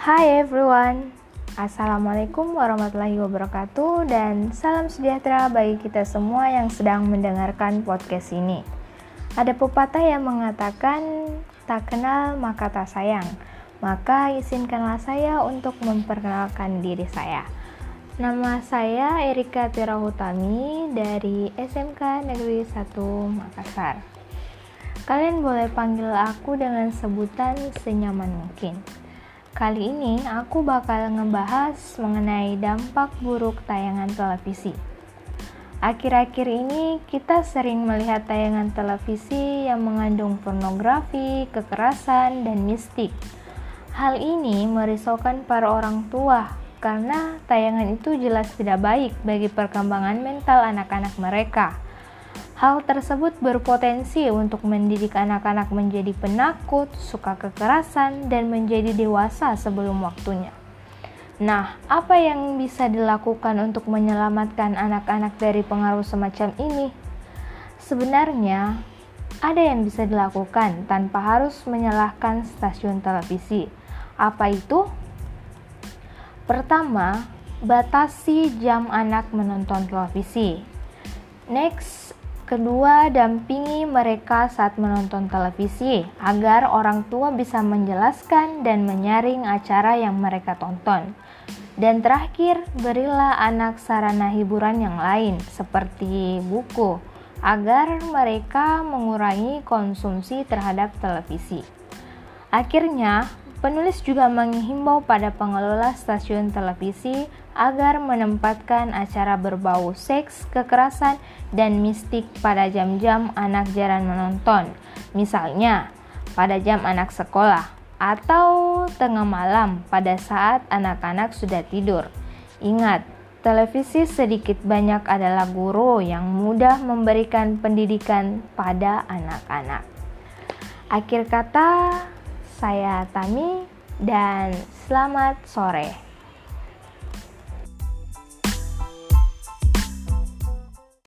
Hai everyone, Assalamualaikum warahmatullahi wabarakatuh dan salam sejahtera bagi kita semua yang sedang mendengarkan podcast ini. Ada pepatah yang mengatakan tak kenal maka tak sayang, maka izinkanlah saya untuk memperkenalkan diri saya. Nama saya Erika Tirahutami dari SMK Negeri 1 Makassar. Kalian boleh panggil aku dengan sebutan senyaman mungkin. Kali ini aku bakal ngebahas mengenai dampak buruk tayangan televisi. Akhir-akhir ini kita sering melihat tayangan televisi yang mengandung pornografi, kekerasan, dan mistik. Hal ini merisaukan para orang tua karena tayangan itu jelas tidak baik bagi perkembangan mental anak-anak mereka. Hal tersebut berpotensi untuk mendidik anak-anak menjadi penakut, suka kekerasan, dan menjadi dewasa sebelum waktunya. Nah, apa yang bisa dilakukan untuk menyelamatkan anak-anak dari pengaruh semacam ini? Sebenarnya, ada yang bisa dilakukan tanpa harus menyalahkan stasiun televisi. Apa itu? Pertama, batasi jam anak menonton televisi. Next, Kedua, dampingi mereka saat menonton televisi agar orang tua bisa menjelaskan dan menyaring acara yang mereka tonton. Dan terakhir, berilah anak sarana hiburan yang lain seperti buku agar mereka mengurangi konsumsi terhadap televisi. Akhirnya, Penulis juga menghimbau pada pengelola stasiun televisi agar menempatkan acara berbau seks, kekerasan, dan mistik pada jam-jam anak jarang menonton. Misalnya, pada jam anak sekolah atau tengah malam pada saat anak-anak sudah tidur. Ingat, televisi sedikit banyak adalah guru yang mudah memberikan pendidikan pada anak-anak. Akhir kata, saya Tami dan selamat sore.